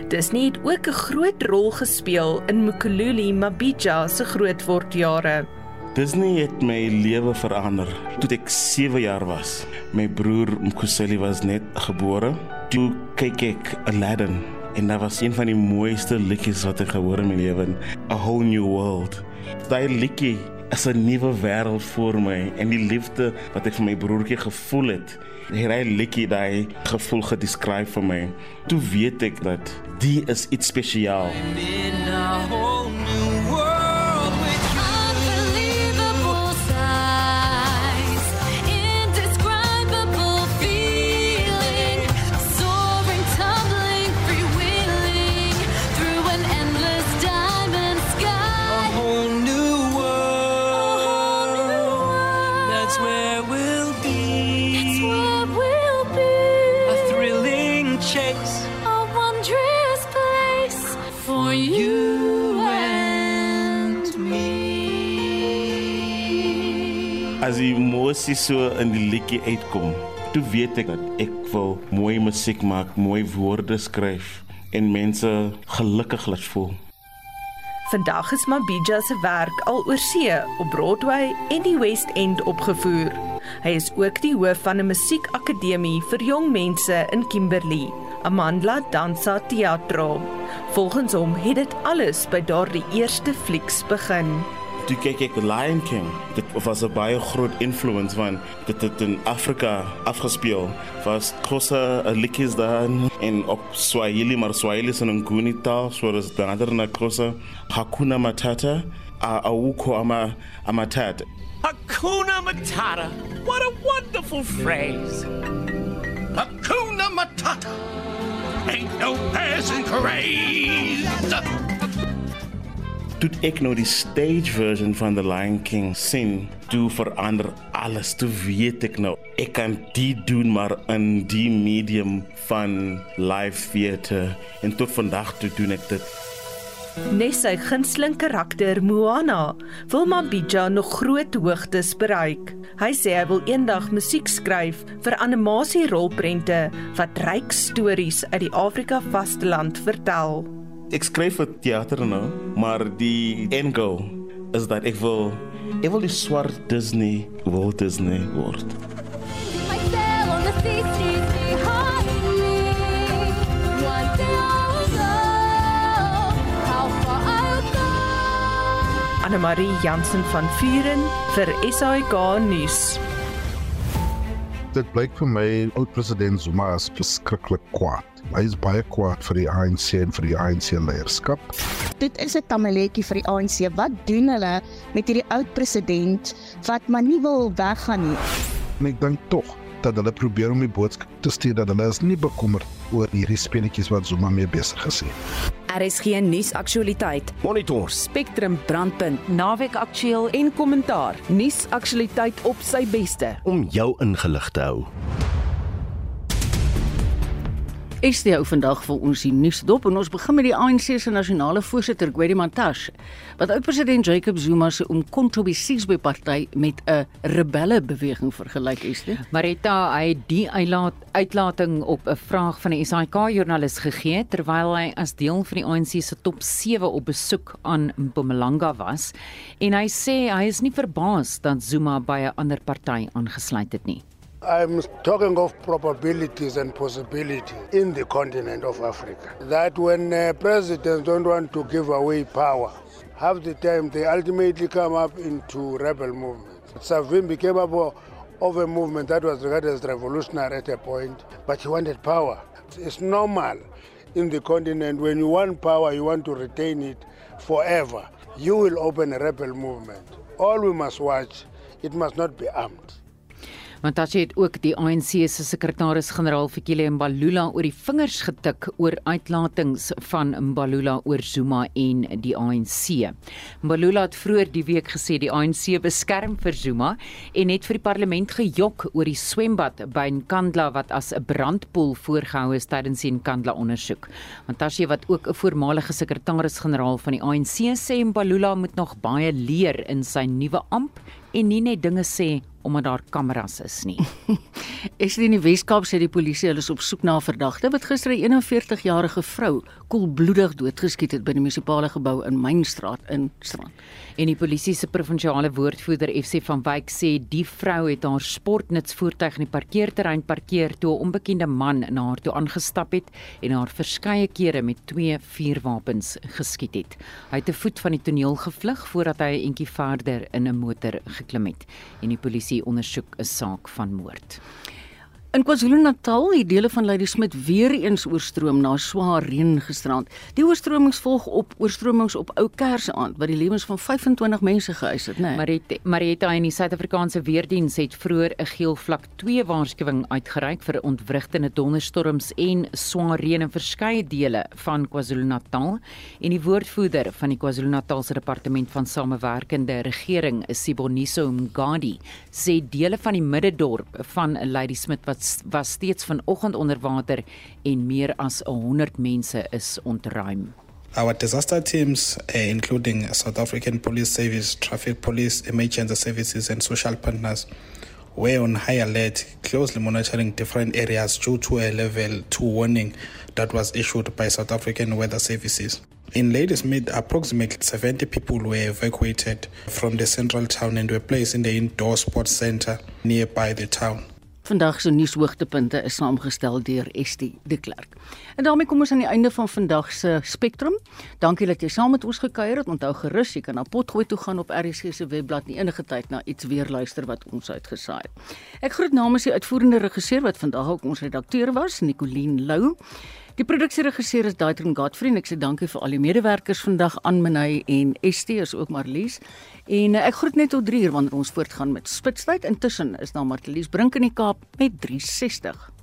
Disney het ook 'n groot rol gespeel in Mkhululi Mabija se grootwordjare. Disney het my lewe verander. Toe ek 7 jaar was, my broer Mkhuseli was net gebore. Toe kyk ek Aladdin en dit was een van die mooiste liedjies wat ek gehoor in my lewe, A Whole New World. Daai liedjie is 'n nuwe wêreld vir my en die liefde wat ek vir my broertjie gevoel het. Hierdie liedjie daai gevoel gedeskryf vir my. Toe weet ek dat die is iets spesiaal. In emosie so in die liedjie uitkom, toe weet ek dat ek wil mooi musiek maak, mooi woorde skryf en mense gelukkig laat voel. Vandag is Mabija se werk al oor see op Broadway en die West End opgevoer. Hy is ook die hoof van 'n musiekakademie vir jong mense in Kimberley, Amandla Dansa Teatro. Volgens hom het dit alles by daardie eerste flieks begin. Toe kyk ek The Lion King. Dit was 'n baie groot invloed van dit het in Afrika afgespeel. Was Xhosa liedjies daar en op Swahili, maar Swahili is 'n Nguni taal, so dis nader na Xhosa. Hakuna Matata, a- awukho ama amatata. Hakuna Matata. What a wonderful phrase. Hakuna Matata. Ain't no passing craze. Toe ek nou die stage version van The Lion King sien, toe verander alles. Toe weet ek nou, ek kan dit doen maar in die medium van live theater en tot vandag toe doen ek dit. Nes sy gunsteling karakter Moana wil Mabija nog groot hoogtes bereik. Hy sê hy wil eendag musiek skryf vir animasierolprente wat ryk stories uit die Afrika vasteland vertel. Ek skryf vir teater nou, maar die end goal is dat ek wil ek wil die swart Disney Walt Disney word. Anne Marie Jansen van Vuren vir SAK nuus. Dit blyk vir my oud president Zuma is verskriklik kwaad. Hy is baie kwaad vir die ANC en vir die ANC leierskap. Dit is 'n tamaletjie vir die ANC. Wat doen hulle met hierdie oud president wat maar nie wil weggaan nie? En ek dink tog dat hulle probeer om die boodskap te stuur dat hulle is nie bekommerd oor hierdie speletjies wat Zuma mee besig is nie. RSG nuus aktualiteit. Monitor Spectrum brandpunt, naweek aktueel en kommentaar. Nuus aktualiteit op sy beste. om jou ingelig te hou. Is die ou vandag vir ons die nuus dop en ons begin met die ANC se nasionale voorsitter Gwedi Mantashe wat oud-president Jacob Zuma se Umkhonto weSizwe party met 'n rebelle beweging vergelyk dit. Marita, hy die uitlaat, uitlating op 'n vraag van 'n SAK-joernalis gegee terwyl hy as deel van die ANC se top 7 op besoek aan Mpumalanga was en hy sê hy is nie verbaas dat Zuma by 'n ander party aangesluit het nie. I'm talking of probabilities and possibilities in the continent of Africa. That when uh, presidents don't want to give away power, half the time they ultimately come up into rebel movements. Savimbi came up of a movement that was regarded as revolutionary at a point, but he wanted power. It's normal in the continent when you want power, you want to retain it forever. You will open a rebel movement. All we must watch, it must not be armed. Mantashe het ook die ANC se sekretaris-generaal Fikile Mbalula oor die vingers getik oor uitlatings van Mbalula oor Zuma en die ANC. Mbalula het vroeër die week gesê die ANC beskerm vir Zuma en het vir die parlement gejok oor die swembad by Nkandla wat as 'n brandpoel voorgehou is tydens die Nkandla ondersoek. Mantashe wat ook 'n voormalige sekretaris-generaal van die ANC sê Mbalula moet nog baie leer in sy nuwe amp en nie net dinge sê omdat daar kameras is nie. [laughs] Is dit in die Weskaap sê die polisie hulle is op soek na 'n verdagte wat gister 'n 41-jarige vrou koelbloedig doodgeskiet het by die munisipale gebou in Mainstraat in Strand. En die polisie se provinsiale woordvoerder FC van Wyk sê die vrou het haar sportnutsvoertuig in die parkeerterrein parkeer toe 'n onbekende man na haar toe aangestap het en haar verskeie kere met twee vuurwapens geskiet het. Hy het 'n voet van die toneel gevlug voordat hy 'n entjie verder in 'n motor geklim het en die polisie ondersoek 'n saak van moord. In KwaZulu-Natal het dele van Ladysmith weer eens oorstroom na swaar reën gisterand. Die oorstromings volg op oorstromings op Ou Kersaand wat die lewens van 25 mense geëis het, né? Nee. Mariette Marietta en die Suid-Afrikaanse Weerdiens het vroeër 'n geel vlak 2 waarskuwing uitgereik vir ontwrigtende donderstorms en swaar reën in verskeie dele van KwaZulu-Natal. En die woordvoerder van die KwaZulu-Natalse Departement van Samewerkende Regering, Siboniso Mgadi, sê dele van die middedorp van Ladysmith wat was steeds vanoggend onder water en meer as 100 mense is ontruim. Our disaster teams, uh, including South African Police Service, Traffic Police, Emergency Services, and social partners, were on high alert, closely monitoring different areas due to a level 2 warning that was issued by South African Weather Services. In Ladysmith, approximately 70 people were evacuated from the central town and were placed in the indoor sports center nearby the town. Vandag se nuushoogtepunte is saamgestel deur Estie de Klerk. En daarmee kom ons aan die einde van vandag se Spectrum. Dankie dat jy saam met ons gekuier het. Onthou gerus jy kan na Potgooi toe gaan op RSG se webblad en enige tyd na iets weer luister wat ons uitgesaai het. Ek groet namens die uitvoerende regisseur wat vandag ook ons redakteur was, Nicoline Lou. Die produksieregisseur is Daitron Godfrey en ek sê dankie vir al die medewerkers vandag aan Menay en ST is ook Marlies. En eh, ek groet net tot 3 uur wanneer ons voortgaan met Spitstyd. Intussen is daar Marlies Brink in die Kaap met 360.